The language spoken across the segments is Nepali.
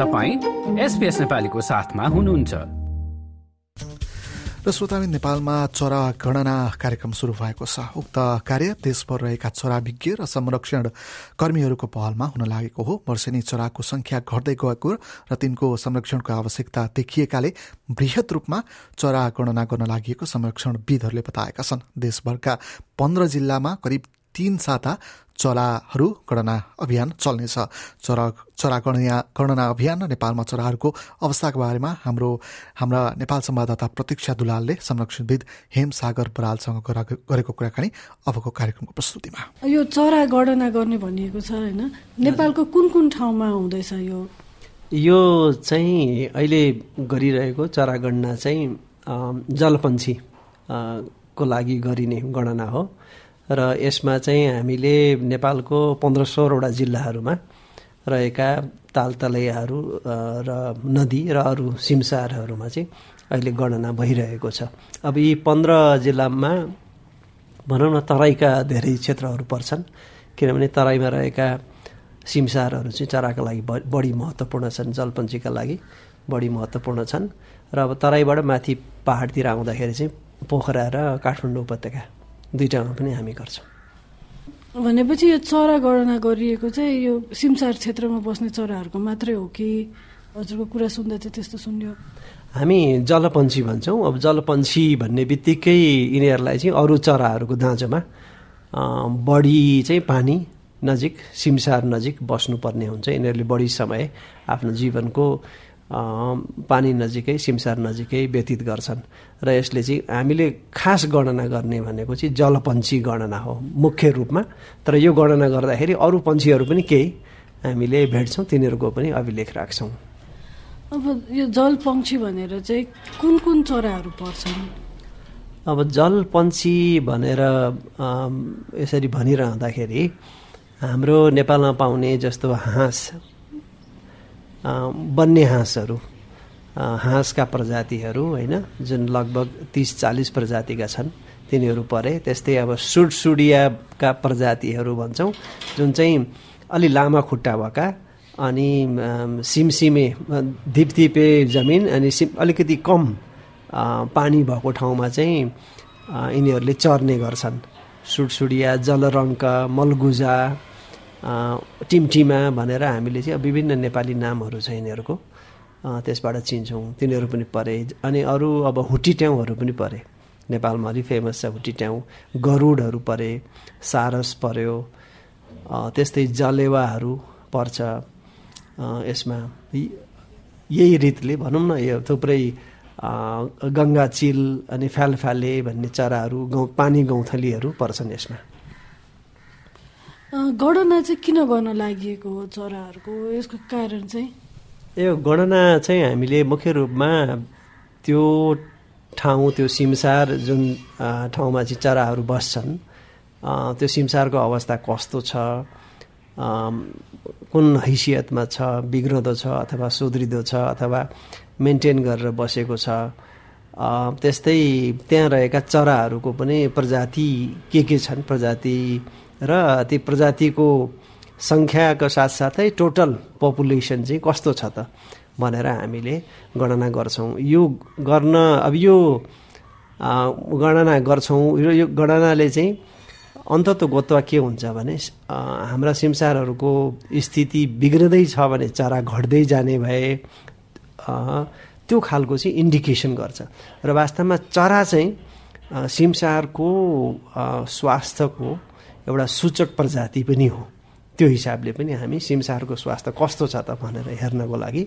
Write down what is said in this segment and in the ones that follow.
तपाईँ एसपिएस नेपालीको साथमा हुनुहुन्छ। र श्रोतामी नेपालमा चरा गणना कार्यक्रम शुरू भएको छ। उक्त कार्य देशभर रहेका चराविज्ञ र संरक्षण कर्मीहरूको पहलमा हुन लागेको हो। वर्षेनी चराको संख्या घट्दै गएको र तिनको संरक्षणको आवश्यकता देखिएकाले वृहत रूपमा चरा गणना गर्न लागि संरक्षणविदहरूले बताएका छन्। देशभरका पन्ध्र जिल्लामा करिब तीन साता चराहरू गणना अभियान चल्नेछ। चरा चरा गणना गणना अभियान र नेपालमा चराहरूको अवस्थाको बारेमा हाम्रो हाम्रा नेपाल संवाददाता प्रतीक्षा दुलालले संरक्षणविद हेम सागर बरालसँग गरेको कुराकानी अबको कार्यक्रमको प्रस्तुतिमा। यो चरा गणना गर्ने भनिएको छ होइन? नेपालको कुन कुन ठाउँमा हुँदैछ यो? यो चाहिँ अहिले गरिरहेको चरा गणना चाहिँ जलपन्छी को लागि गरिने गणना हो। र यसमा चाहिँ हामीले नेपालको पन्ध्र सोह्रवटा जिल्लाहरूमा रहेका तालतलैयाहरू र नदी र अरू सिमसारहरूमा चाहिँ अहिले गणना भइरहेको छ। अब यी पन्ध्र जिल्लामा भनौँ न तराईका धेरै क्षेत्रहरू पर्छन् किनभने तराईमा रहेका सिमसारहरू चाहिँ चराका लागि बढी महत्त्वपूर्ण छन् जलपन्छीका लागि बढी महत्त्वपूर्ण छन्। र अब तराईबाट माथि पहाडतिर आउँदाखेरि चाहिँ पोखरा र काठमाडौँ उपत्यका दुइटामा पनि हामी गर्छौँ। भनेपछि यो चरा गणना गरिएको चाहिँ यो सिमसार क्षेत्रमा बस्ने चराहरूको मात्रै हो कि हजुरको कुरा सुन्दा चाहिँ त्यस्तो सुन्यो? हामी जलपन्छी भन्छौँ। अब जलपन्छी भन्ने बित्तिकै यिनीहरूलाई चाहिँ अरू चराहरूको दाँजोमा बढी चाहिँ पानी नजिक सिमसार नजिक बस्नुपर्ने हुन्छ। यिनीहरूले बढी समय आफ्नो जीवनको पानी नजिकै सिमसार नजिकै व्यतीत गर्छन्। र यसले चाहिँ हामीले खास गणना गर्ने भनेको चाहिँ जलपन्छी गणना हो मुख्य रूपमा। तर यो गणना गर्दाखेरि अरू पन्छीहरू पनि केही हामीले भेट्छौँ तिनीहरूको पनि अभिलेख राख्छौँ। अब यो जलपन्छी भनेर चाहिँ कुन कुन चराहरू पर्छन्? अब जलपन्छी भनेर यसरी भनिरहँदाखेरि हाम्रो नेपालमा पाउने जस्तो हाँस बन्ने हाँसहरू हाँसका प्रजातिहरू होइन जुन लगभग तिस चालिस प्रजातिका छन् तिनीहरू परे। त्यस्तै अब सुडसुडियाका प्रजातिहरू भन्छौँ जुन चाहिँ अलि लामा खुट्टा भएका अनि सिमसिमे धिपधिपे जमिन अनि सिम अलिकति कम पानी भएको ठाउँमा चाहिँ यिनीहरूले चर्ने गर्छन्। सुडसुडिया जलरङ्क मलगुजा टिमटिमा भनेर हामीले चाहिँ विभिन्न नेपाली नामहरू छ यिनीहरूको। त्यसबाट चिन्छौँ तिनीहरू पनि परे। अनि अरू अब हुटिट्याउहरू पनि परे। नेपालमा अलिक फेमस छ हुटिट्याउ गरुडहरू परे सारस पर्यो त्यस्तै जलेवाहरू पर्छ। यसमा यही रीतले भनौँ न यो थुप्रै गङ्गा चिल अनि फ्यालफ्याले भन्ने चराहरू गौ पानी गौँथलीहरू पर्छन् यसमा। गणना चाहिँ किन गर्न लागि चराहरूको? यसको कारण चाहिँ? यो गणना चाहिँ हामीले मुख्य रूपमा त्यो ठाउँ त्यो सिमसार जुन ठाउँमा चाहिँ चराहरू बस्छन् त्यो सिमसारको अवस्था कस्तो छ? कुन हैसियतमा छ? बिग्रदो छ अथवा सुध्रिँदो छ अथवा मेन्टेन गरेर बसेको छ? त्यस्तै त्यहाँ रहेका चराहरूको पनि प्रजाति के के छन्? प्रजाति र ती प्रजातिको सङ्ख्याको साथसाथै टोटल पपुलेसन चाहिँ कस्तो छ त भनेर हामीले गणना गर्छौँ। यो गर्न अब यो गणना गर्छौँ। यो गणनाले चाहिँ अन्तत गोत्वा के हुन्छ भने हाम्रा सिमसारहरूको स्थिति बिग्रदै छ भने चरा घट्दै जाने भए त्यो खालको चाहिँ इन्डिकेसन गर्छ। र वास्तवमा चरा चाहिँ सिमसारको स्वास्थ्यको एउटा सूचक प्रजाति पनि हो। त्यो हिसाबले पनि हामी सिमसारको स्वास्थ्य कस्तो छ त भनेर हेर्नको लागि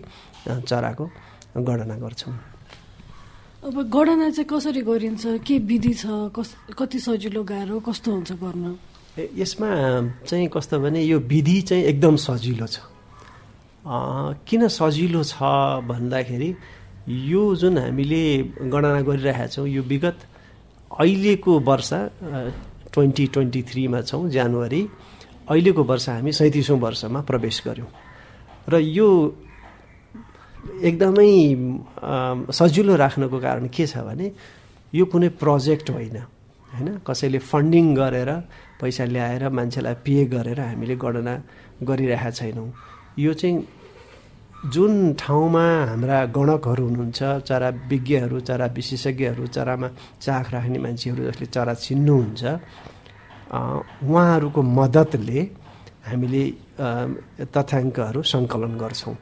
चराको गणना गर्छौँ। अब गणना चाहिँ कसरी गरिन्छ? के विधि छ? कस कति सजिलो गाह्रो? कस्तो हुन्छ गर्न? यसमा चाहिँ कस्तो भने यो विधि चाहिँ एकदम सजिलो छ। किन सजिलो छ भन्दाखेरि यो जुन हामीले गणना गरिरहेका छौँ यो विगत अहिलेको वर्ष ट्वेन्टी ट्वेन्टी थ्रीमा छौँ जनवरी। अहिलेको वर्ष हामी सैँतिसौँ वर्षमा प्रवेश गऱ्यौँ। र यो एकदमै सजिलो राख्नको कारण के छ भने यो कुनै प्रोजेक्ट होइन होइन? कसैले फन्डिङ गरेर पैसा ल्याएर मान्छेलाई पे गरेर हामीले गणना गरिरहेका छैनौँ। यो चाहिँ जुन ठाउँमा हाम्रा गणकहरू हुनुहुन्छ चरा विज्ञहरू चरा विशेषज्ञहरू चरामा चाख राख्ने मान्छेहरू जसले चरा चिन्नुहुन्छ उहाँहरूको मद्दतले हामीले तथ्याङ्कहरू सङ्कलन गर्छौँ।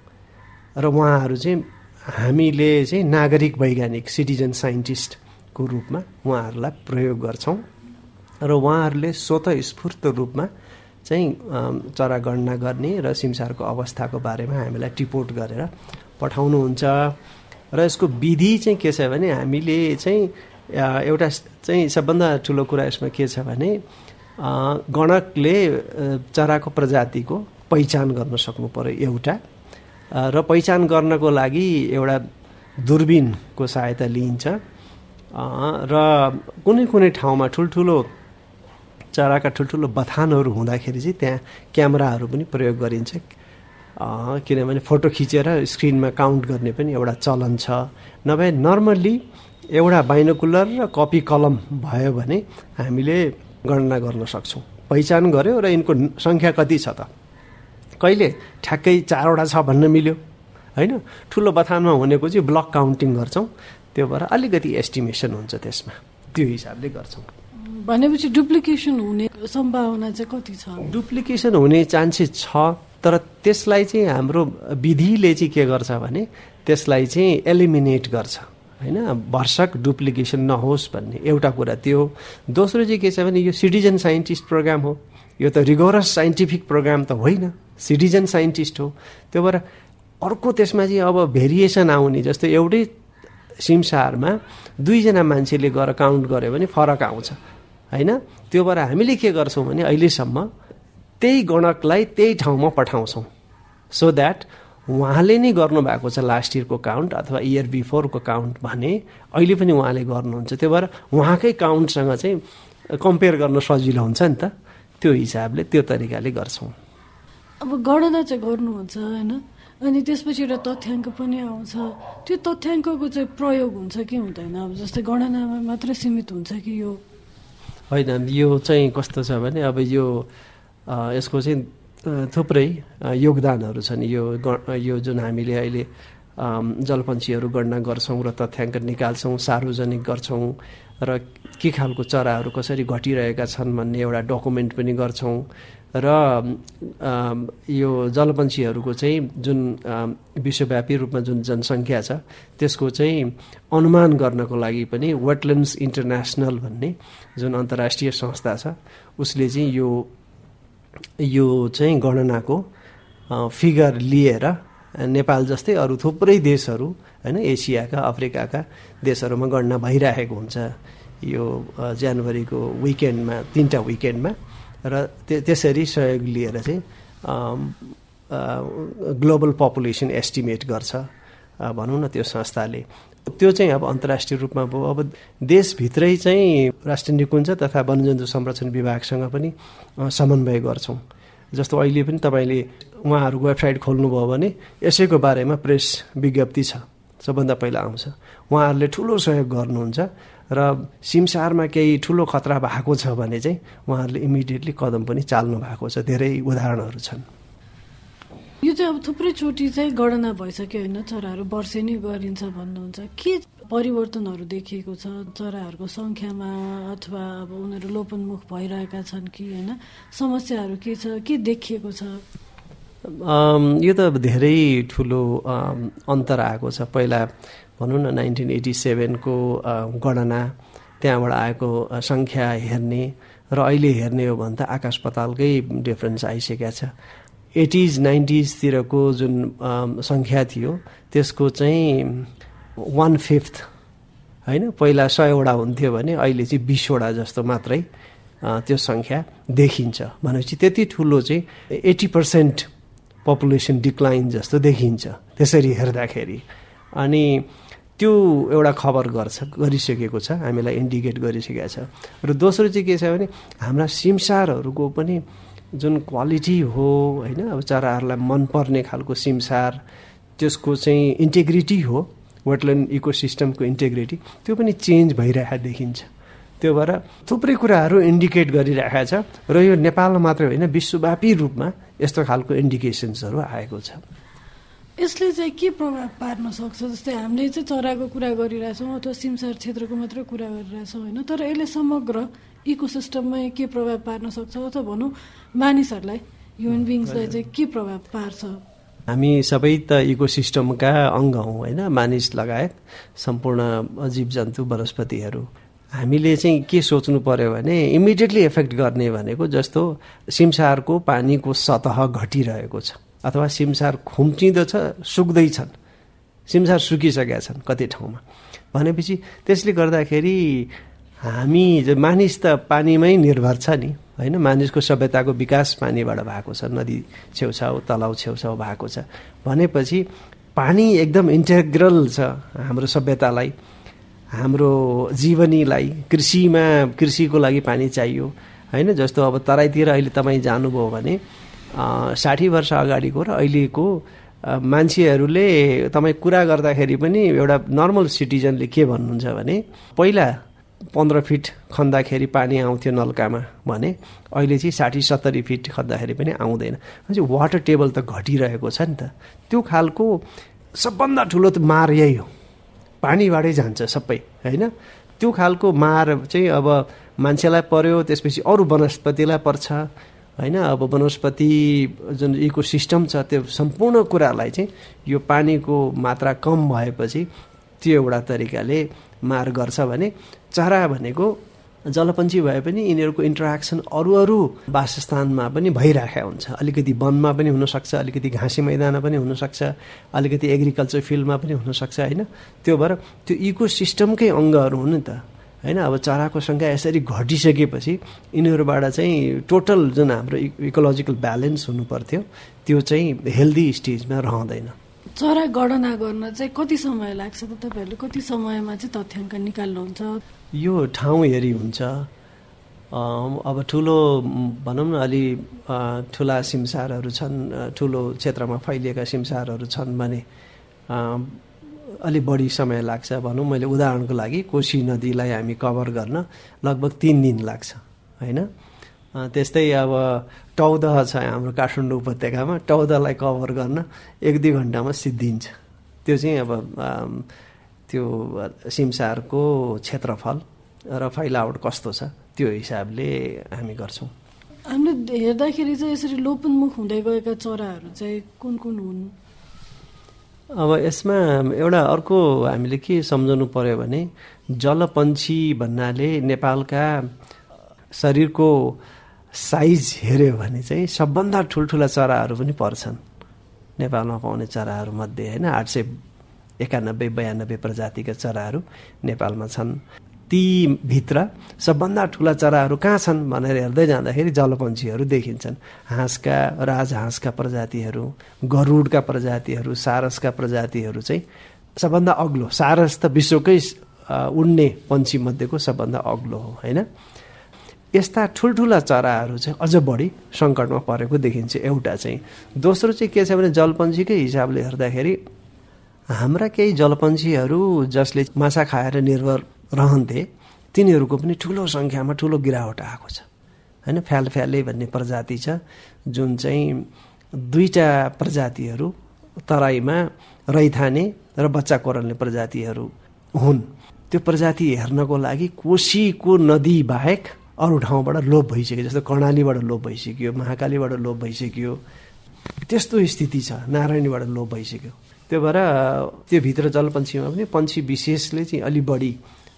र उहाँहरू चाहिँ हामीले चाहिँ नागरिक वैज्ञानिक सिटिजन साइन्टिस्टको रूपमा उहाँहरूलाई प्रयोग गर्छौँ। र उहाँहरूले स्वतः स्फूर्त रूपमा चाहिँ चरा गणना गर्ने र सिमसारको अवस्थाको बारेमा हामीलाई टिपोट गरेर पठाउनुहुन्छ। र यसको विधि चाहिँ के छ भने हामीले चाहिँ एउटा चाहिँ सबभन्दा ठुलो कुरा यसमा के छ भने गणकले चराको प्रजातिको पहिचान गर्न सक्नु पऱ्यो एउटा। र पहिचान गर्नको लागि एउटा दुर्बिनको सहायता लिइन्छ। र कुनै कुनै ठाउँमा ठुल्ठुलो चराका ठुल्ठुलो बथानहरू हुँदाखेरि चाहिँ त्यहाँ क्यामेराहरू पनि प्रयोग गरिन्छ। किनभने फोटो खिचेर स्क्रिनमा काउन्ट गर्ने पनि एउटा चलन छ। नभए नर्मल्ली एउटा बाइनोकुलर र कपी कलम भयो भने हामीले गणना गर्न सक्छौँ। पहिचान गऱ्यो र यिनको सङ्ख्या कति छ त? कहिले? ठ्याक्कै चारवटा छ भन्न मिल्यो। होइन? ठुलो बथानमा हुनेको चाहिँ ब्लक काउन्टिङ गर्छौँ। त्यो भएर अलिकति एस्टिमेसन हुन्छ त्यसमा। त्यो हिसाबले गर्छौँ। भनेपछि डुप्लिकेसन हुने सम्भावना चाहिँ कति छ? डुप्लिकेसन हुने चान्सेस छ तर त्यसलाई चाहिँ हाम्रो विधिले चाहिँ के गर्छ भने त्यसलाई चाहिँ एलिमिनेट गर्छ होइन? भर्सक डुप्लिकेसन नहोस् भन्ने एउटा कुरा त्यो दोस्रो चाहिँ के छ भने यो सिटिजन साइन्टिस्ट प्रोग्राम हो। यो त रिगोरस साइन्टिफिक प्रोग्राम त होइन सिटिजन साइन्टिस्ट हो। त्यो भएर अर्को त्यसमा चाहिँ अब भेरिएसन आउने जस्तो एउटै सिमसारमा दुईजना मान्छेले गएर काउन्ट गर्यो भने फरक आउँछ। होइन? त्यो भएर हामीले के गर्छौँ भने अहिलेसम्म त्यही गणकलाई त्यही ठाउँमा पठाउँछौँ। सो द्याट उहाँले नै गर्नुभएको छ लास्ट इयरको काउन्ट अथवा इयर बिफोरको काउन्ट भने अहिले पनि उहाँले गर्नुहुन्छ। त्यो भएर उहाँकै काउन्टसँग चाहिँ कम्पेयर गर्न सजिलो हुन्छ नि त। त्यो हिसाबले त्यो तरिकाले गर्छौँ। अब गणना चाहिँ गर्नुहुन्छ होइन? अनि त्यसपछि एउटा तथ्याङ्क पनि आउँछ। त्यो तथ्याङ्कको चाहिँ प्रयोग हुन्छ कि हुँदैन? अब जस्तै गणनामा मात्रै सीमित हुन्छ कि यो? होइन यो चाहिँ कस्तो छ भने अब यो यसको चाहिँ थुप्रै योगदानहरू छन्। यो यो जुन हामीले अहिले जलपन्छीहरू गणना गर्छौँ र तथ्याङ्क निकाल्छौँ सार्वजनिक गर्छौँ र के खालको चराहरू कसरी घटिरहेका छन् भन्ने एउटा डकुमेन्ट पनि गर्छौँ। र यो जलपन्छीहरूको चाहिँ जुन विश्वव्यापी रूपमा जुन जनसङ्ख्या छ त्यसको चाहिँ अनुमान गर्नको लागि पनि वेटल्यान्ड्स इन्टरनेसनल भन्ने जुन अन्तर्राष्ट्रिय संस्था छ उसले चाहिँ यो यो चाहिँ गणनाको फिगर लिएर नेपाल जस्तै अरू थुप्रै देशहरू होइन एसियाका अफ्रिकाका देशहरूमा गणना भइरहेको हुन्छ। यो जनवरीको विकेन्डमा तिनवटा विकेन्डमा र त्यसरी सहयोग लिएर चाहिँ ग्लोबल पपुलेसन एस्टिमेट गर्छ। भनौँ न त्यो संस्थाले। त्यो चाहिँ अब अन्तर्राष्ट्रिय रूपमा भयो अब देशभित्रै चाहिँ राष्ट्रिय निकुञ्ज तथा वनजन्तु संरक्षण विभागसँग पनि समन्वय गर्छौँ। जस्तो अहिले पनि तपाईँले उहाँहरूको वेबसाइट खोल्नुभयो भने यसैको बारेमा प्रेस विज्ञप्ति छ। सबभन्दा पहिला आउँछ। उहाँहरूले ठुलो सहयोग गर्नुहुन्छ। र सिमसारमा केही ठुलो खतरा भएको छ भने चाहिँ उहाँहरूले इमिडिएटली कदम पनि चाल्नु भएको छ। धेरै उदाहरणहरू छन्। यो चाहिँ अब थुप्रै चोटि चाहिँ गणना भइसक्यो होइन? चराहरू वर्षेनी गरिन्छ भन्नुहुन्छ। के परिवर्तनहरू देखिएको छ चराहरूको सङ्ख्यामा अथवा अब उनीहरू लोपन्मुख भइरहेका छन् कि होइन? समस्याहरू के छ? के देखिएको छ? यो त धेरै ठुलो अन्तर आएको छ। पहिला भनौँ न नाइन्टिन एटी सेभेनको गणना त्यहाँबाट आएको सङ्ख्या हेर्ने र अहिले हेर्ने हो भने त आकाश पतालकै डिफ्रेन्स आइसकेको छ। एटिज नाइन्टिजतिरको जुन सङ्ख्या थियो त्यसको चाहिँ वान फिफ्थ होइन पहिला सयवटा हुन्थ्यो भने अहिले चाहिँ बिसवटा जस्तो मात्रै त्यो सङ्ख्या देखिन्छ। भनेपछि त्यति ठुलो चाहिँ एट्टी पर्सेन्ट पपुलेसन डिक्लाइन जस्तो देखिन्छ। त्यसरी हेर्दाखेरि अनि त्यो एउटा खबर गर्छ गरिसकेको छ हामीलाई इन्डिकेट गरिसकेको छ। र दोस्रो चाहिँ के छ भने हाम्रा सिमसारहरूको पनि जुन क्वालिटी हो होइन अब चराहरूलाई मनपर्ने खालको सिमसार त्यसको चाहिँ इन्टेग्रिटी हो वेटल्यान्ड इकोसिस्टमको इन्टेग्रिटी त्यो पनि चेन्ज भइरहेको देखिन्छ। त्यो भएर थुप्रै कुराहरू इन्डिकेट गरिरहेको छ र यो नेपालमा मात्रै होइन विश्वव्यापी रूपमा यस्तो खालको इन्डिकेसन्सहरू आएको छ। यसले चाहिँ के प्रभाव पार्न सक्छ जस्तै हामीले चाहिँ चराको कुरा गरिरहेछौँ अथवा सिमसार क्षेत्रको मात्रै कुरा गरिरहेछौँ होइन? तर यसले समग्र इकोसिस्टममा के प्रभाव पार्न सक्छ? अथवा भनौँ मानिसहरूलाई ह्युमन बिङ्सलाई चाहिँ के प्रभाव पार्छ? हामी सबै त इकोसिस्टमका अङ्ग हौँ होइन? मानिस लगायत सम्पूर्ण जीव जन्तु वनस्पतिहरू। हामीले चाहिँ के सोच्नु पर्यो भने इमिडिएटली एफेक्ट गर्ने भनेको जस्तो सिमसारको पानीको सतह घटिरहेको छ। अथवा सिमसार खुम्चिँदछ सुक्दैछन्। सिमसार सुकिसकेका छन् कति ठाउँमा। भनेपछि त्यसले गर्दाखेरि हामी मानिस त पानीमै निर्भर छ नि होइन? मानिसको सभ्यताको विकास पानीबाट भएको छ नदी छेउछाउ तलाउ छेउछाउ भएको छ। भनेपछि पानी एकदम इन्टेग्रल छ हाम्रो सभ्यतालाई हाम्रो जीवनीलाई कृषिमा कृषिको लागि पानी चाहियो होइन? जस्तो अब तराईतिर अहिले तपाईँ जानुभयो भने साठी वर्ष अगाडिको र अहिलेको मान्छेहरूले तपाईँ कुरा गर्दाखेरि पनि एउटा नर्मल सिटिजनले के भन्नुहुन्छ भने पहिला पन्ध्र फिट खन्दाखेरि पानी आउँथ्यो नल्कामा भने अहिले चाहिँ साठी सत्तरी फिट खन्दाखेरि पनि आउँदैन। चाहिँ वाटर टेबल त घटिरहेको छ नि त। त्यो खालको सबभन्दा ठुलो त मार यही हो। पानीबाटै जान्छ सबै होइन? त्यो खालको मार चाहिँ अब मान्छेलाई पर्यो त्यसपछि अरू वनस्पतिलाई पर्छ। होइन? अब वनस्पति जुन इको सिस्टम छ त्यो सम्पूर्ण कुरालाई चाहिँ यो पानीको मात्रा कम भएपछि त्यो एउटा तरिकाले मार गर्छ भने चरा भनेको जलपन्छी भए पनि यिनीहरूको इन्टरेक्सन अरू अरू वासस्थानमा पनि भइराखेको हुन्छ। अलिकति वनमा पनि हुनसक्छ अलिकति घाँसे मैदानमा पनि हुनसक्छ अलिकति एग्रिकल्चर फिल्डमा पनि हुनसक्छ होइन? त्यो भएर त्यो इको सिस्टमकै अङ्गहरू हुन् नि त। होइन अब चराको सङ्ख्या यसरी घटिसकेपछि यिनीहरूबाट चाहिँ टोटल जुन हाम्रो इकोलोजिकल ब्यालेन्स हुनु पर्थ्यो त्यो चाहिँ हेल्दी स्टेजमा रहँदैन। चरा गणना गर्न चाहिँ कति समय लाग्छ? त तपाईँहरूले कति समयमा चाहिँ तथ्याङ्क निकाल्नुहुन्छ? यो ठाउँ हेरी हुन्छ। अब ठुलो भनौँ न अलि ठुला सिमसारहरू छन् ठुलो क्षेत्रमा फैलिएका सिमसारहरू छन् भने अलि बढी समय लाग्छ भनौँ मैले उदाहरणको लागि कोशी नदीलाई हामी कभर गर्न लगभग तिन दिन लाग्छ होइन? त्यस्तै अब टौद छ हाम्रो काठमाडौँ उपत्यकामा टौदलाई कभर गर्न एक दुई घन्टामा सिद्धिन्छ। त्यो चाहिँ अब त्यो सिमसारको क्षेत्रफल र फैलावट कस्तो छ त्यो हिसाबले हामी गर्छौँ। हामीले हेर्दाखेरि चाहिँ यसरी लोपन्मुख हुँदै गएका चराहरू चाहिँ कुन कुन हुन्? अब यसमा एउटा अर्को हामीले के सम्झाउनु पर्यो भने जलपन्छी भन्नाले नेपालका शरीरको साइज हेऱ्यो भने चाहिँ सबभन्दा ठुल्ठुला चराहरू पनि पर्छन्। नेपालमा पाउने चराहरूमध्ये होइन आठ सय एकानब्बे बयानब्बे प्रजातिका चराहरू नेपालमा छन्। ती भित्र सबभन्दा ठुला चराहरू कहाँ छन् भनेर हेर्दै जाँदाखेरि जलपन्छीहरू देखिन्छन्। हाँसका राजहाँसका प्रजातिहरू गरुडका प्रजातिहरू सारसका प्रजातिहरू चाहिँ सबभन्दा अग्लो सारस त विश्वकै उड्ने पन्छी मध्येको सबभन्दा अग्लो हो होइन? यस्ता ठुल्ठुला चराहरू चाहिँ अझ बढी सङ्कटमा परेको देखिन्छ एउटा चाहिँ। दोस्रो चाहिँ के छ भने जलपन्छीकै हिसाबले हेर्दाखेरि हाम्रा केही जलपन्छीहरू जसले माछा खाएर निर्भर रहन्थे तिनीहरूको पनि ठुलो सङ्ख्यामा ठुलो गिरावट आएको छ। होइन फ्याल फ्याले भन्ने प्रजाति छ जुन चाहिँ दुईवटा प्रजातिहरू तराईमा रैथाने र बच्चा कोरल्ने प्रजातिहरू हुन्। त्यो प्रजाति हेर्नको लागि कोसीको नदी बाहेक अरू ठाउँबाट लोप भइसक्यो जस्तो कर्णालीबाट लोप भइसक्यो महाकालीबाट लोप भइसक्यो। त्यस्तो स्थिति छ नारायणीबाट लोप भइसक्यो। त्यो भएर त्यो भित्र जलपन्छीमा पनि पन्छी विशेषले चाहिँ अलि बढी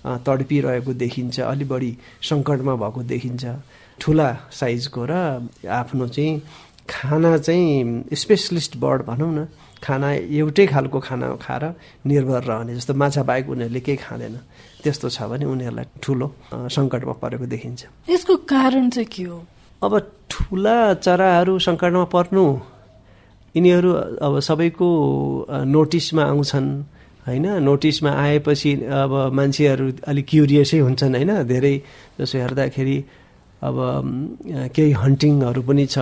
तडपिरहेको देखिन्छ अलि बढी सङ्कटमा भएको देखिन्छ। ठुला साइजको र आफ्नो चाहिँ खाना चाहिँ स्पेसलिस्ट बर्ड भनौँ न खाना एउटै खालको खाना खाएर निर्भर रहने जस्तो माछा बाहेक उनीहरूले केही खाँदैन। त्यस्तो छ भने उनीहरूलाई ठुलो सङ्कटमा परेको देखिन्छ। यसको कारण चाहिँ के हो? अब ठुला चराहरू सङ्कटमा पर्नु यिनीहरू अब सबैको नोटिसमा आउँछन्। होइन? नोटिसमा आएपछि अब मान्छेहरू अलिक क्युरियसै हुन्छन् होइन? धेरै जसो हेर्दाखेरि अब केही हन्टिङहरू पनि छ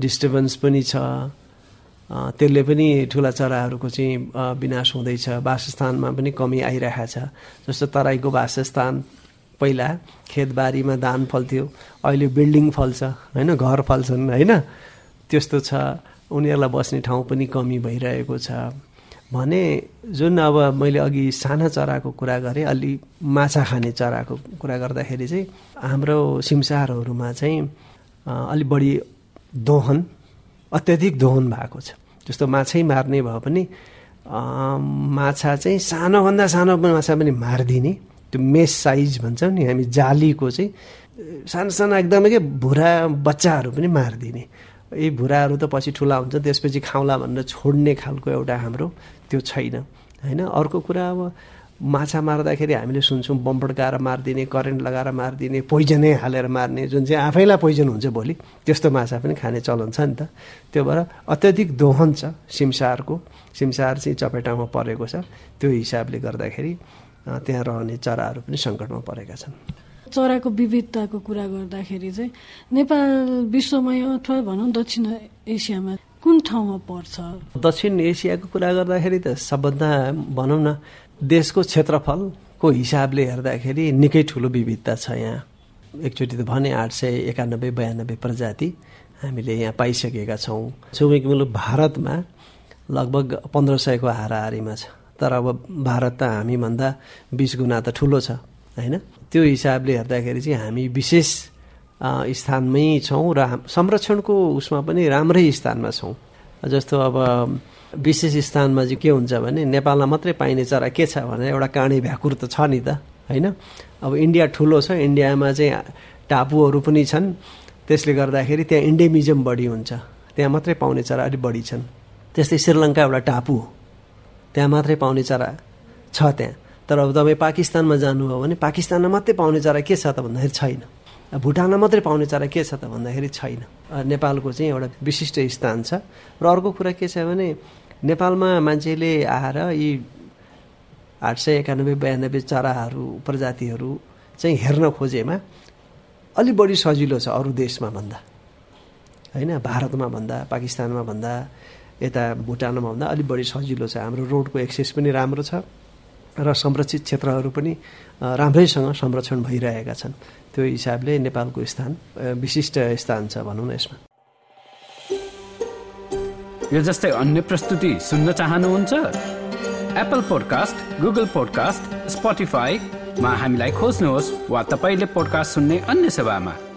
डिस्टर्बेन्स पनि छ त्यसले पनि ठुला चराहरूको चाहिँ विनाश हुँदैछ वासस्थानमा पनि कमी आइरहेको छ। जस्तो तराईको वासस्थान पहिला खेतबारीमा धान फल्थ्यो अहिले बिल्डिङ फल्छ होइन? घर फल्छन् होइन? त्यस्तो छ। उनीहरूलाई बस्ने ठाउँ पनि कमी भइरहेको छ। भने जुन अब मैले अघि साना चराको कुरा गरेँ अलि माछा खाने चराको कुरा गर्दाखेरि चाहिँ हाम्रो सिमसारहरूमा चाहिँ अलि बढी दोहन अत्याधिक दोहन भएको छ। जस्तो माछै मार्ने भए पनि माछा चाहिँ सानोभन्दा सानो माछा पनि मारिदिने। त्यो मेस साइज भन्छौँ नि हामी जालीको चाहिँ सानो सानो एकदमै के भुरा बच्चाहरू पनि मारिदिने। यी भुराहरू त पछि ठुला हुन्छ त्यसपछि खाउँला भनेर छोड्ने खालको एउटा हाम्रो त्यो छैन होइन? अर्को कुरा अब माछा मार्दाखेरि हामीले सुन्छौँ बम पड्काएर मारिदिने करेन्ट लगाएर मारिदिने पोइजनै हालेर मार्ने जुन चाहिँ आफैलाई पोइजन हुन्छ भोलि त्यस्तो माछा पनि खाने चलन छ नि त। त्यो भएर अत्याधिक दोहन छ सिमसारको सिमसार चाहिँ चपेटामा परेको छ। त्यो हिसाबले गर्दाखेरि त्यहाँ रहने चराहरू पनि सङ्कटमा परेका छन्। चराको विविधताको कुरा गर्दाखेरि चाहिँ नेपाल विश्वमै अथवा भनौँ दक्षिण एसियामा कुन ठाउँमा पर्छ? दक्षिण एसियाको कुरा गर्दाखेरि त सबभन्दा भनौँ न देशको क्षेत्रफलको हिसाबले हेर्दाखेरि निकै ठुलो विविधता छ यहाँ। एकचोटि त भने आठ सय एकानब्बे बयानब्बे प्रजाति हामीले यहाँ पाइसकेका छौँ। छिमेकी मुलुक भारतमा लगभग पन्ध्र सयको हाराहारीमा छ। तर अब भारत त हामीभन्दा बिस गुणा त ठुलो छ होइन? त्यो हिसाबले हेर्दाखेरि चाहिँ हामी विशेष स्थानमै छौँ र संरक्षणको उसमा पनि राम्रै स्थानमा छौँ। जस्तो अब विशेष स्थानमा चाहिँ के हुन्छ भने नेपालमा मात्रै पाइने चरा के छ भने एउटा काँडे भ्याकुर त छ नि त होइन? अब इन्डिया ठुलो छ इन्डियामा चाहिँ टापुहरू पनि छन्। त्यसले गर्दाखेरि त्यहाँ इन्डेमिजम बढी हुन्छ। त्यहाँ मात्रै पाउने चरा अलिक बढी छन्। त्यस्तै श्रीलङ्का एउटा टापु हो। त्यहाँ मात्रै पाउने चरा छ त्यहाँ। तर अब तपाईँ पाकिस्तानमा जानुभयो भने पाकिस्तानमा मात्रै पाउने चरा के छ त भन्दाखेरि छैन। भुटानमा मात्रै पाउने चरा के छ त भन्दाखेरि छैन। नेपालको चाहिँ एउटा विशिष्ट स्थान छ। र अर्को कुरा के छ भने नेपालमा मान्छेले आएर यी आठ सय एकानब्बे बयानब्बे चराहरू प्रजातिहरू चाहिँ हेर्न खोजेमा अलि बढी सजिलो छ अरू देशमा भन्दा। होइन? भारतमा भन्दा पाकिस्तानमा भन्दा यता भुटानमा भन्दा अलिक बढी सजिलो छ। हाम्रो रोडको एक्सेस पनि राम्रो छ। र संरक्षित क्षेत्रहरू पनि राम्रैसँग संरक्षण भइरहेका छन्। त्यो हिसाबले नेपालको स्थान विशिष्ट स्थान छ भनौँ न यसमा। यो जस्तै अन्य प्रस्तुति सुन्न चाहनुहुन्छ? एप्पल पोडकास्ट गुगल पोडकास्ट स्पोटिफाईमा हामीलाई खोज्नुहोस् वा तपाईँले पोडकास्ट सुन्ने अन्य सेवामा।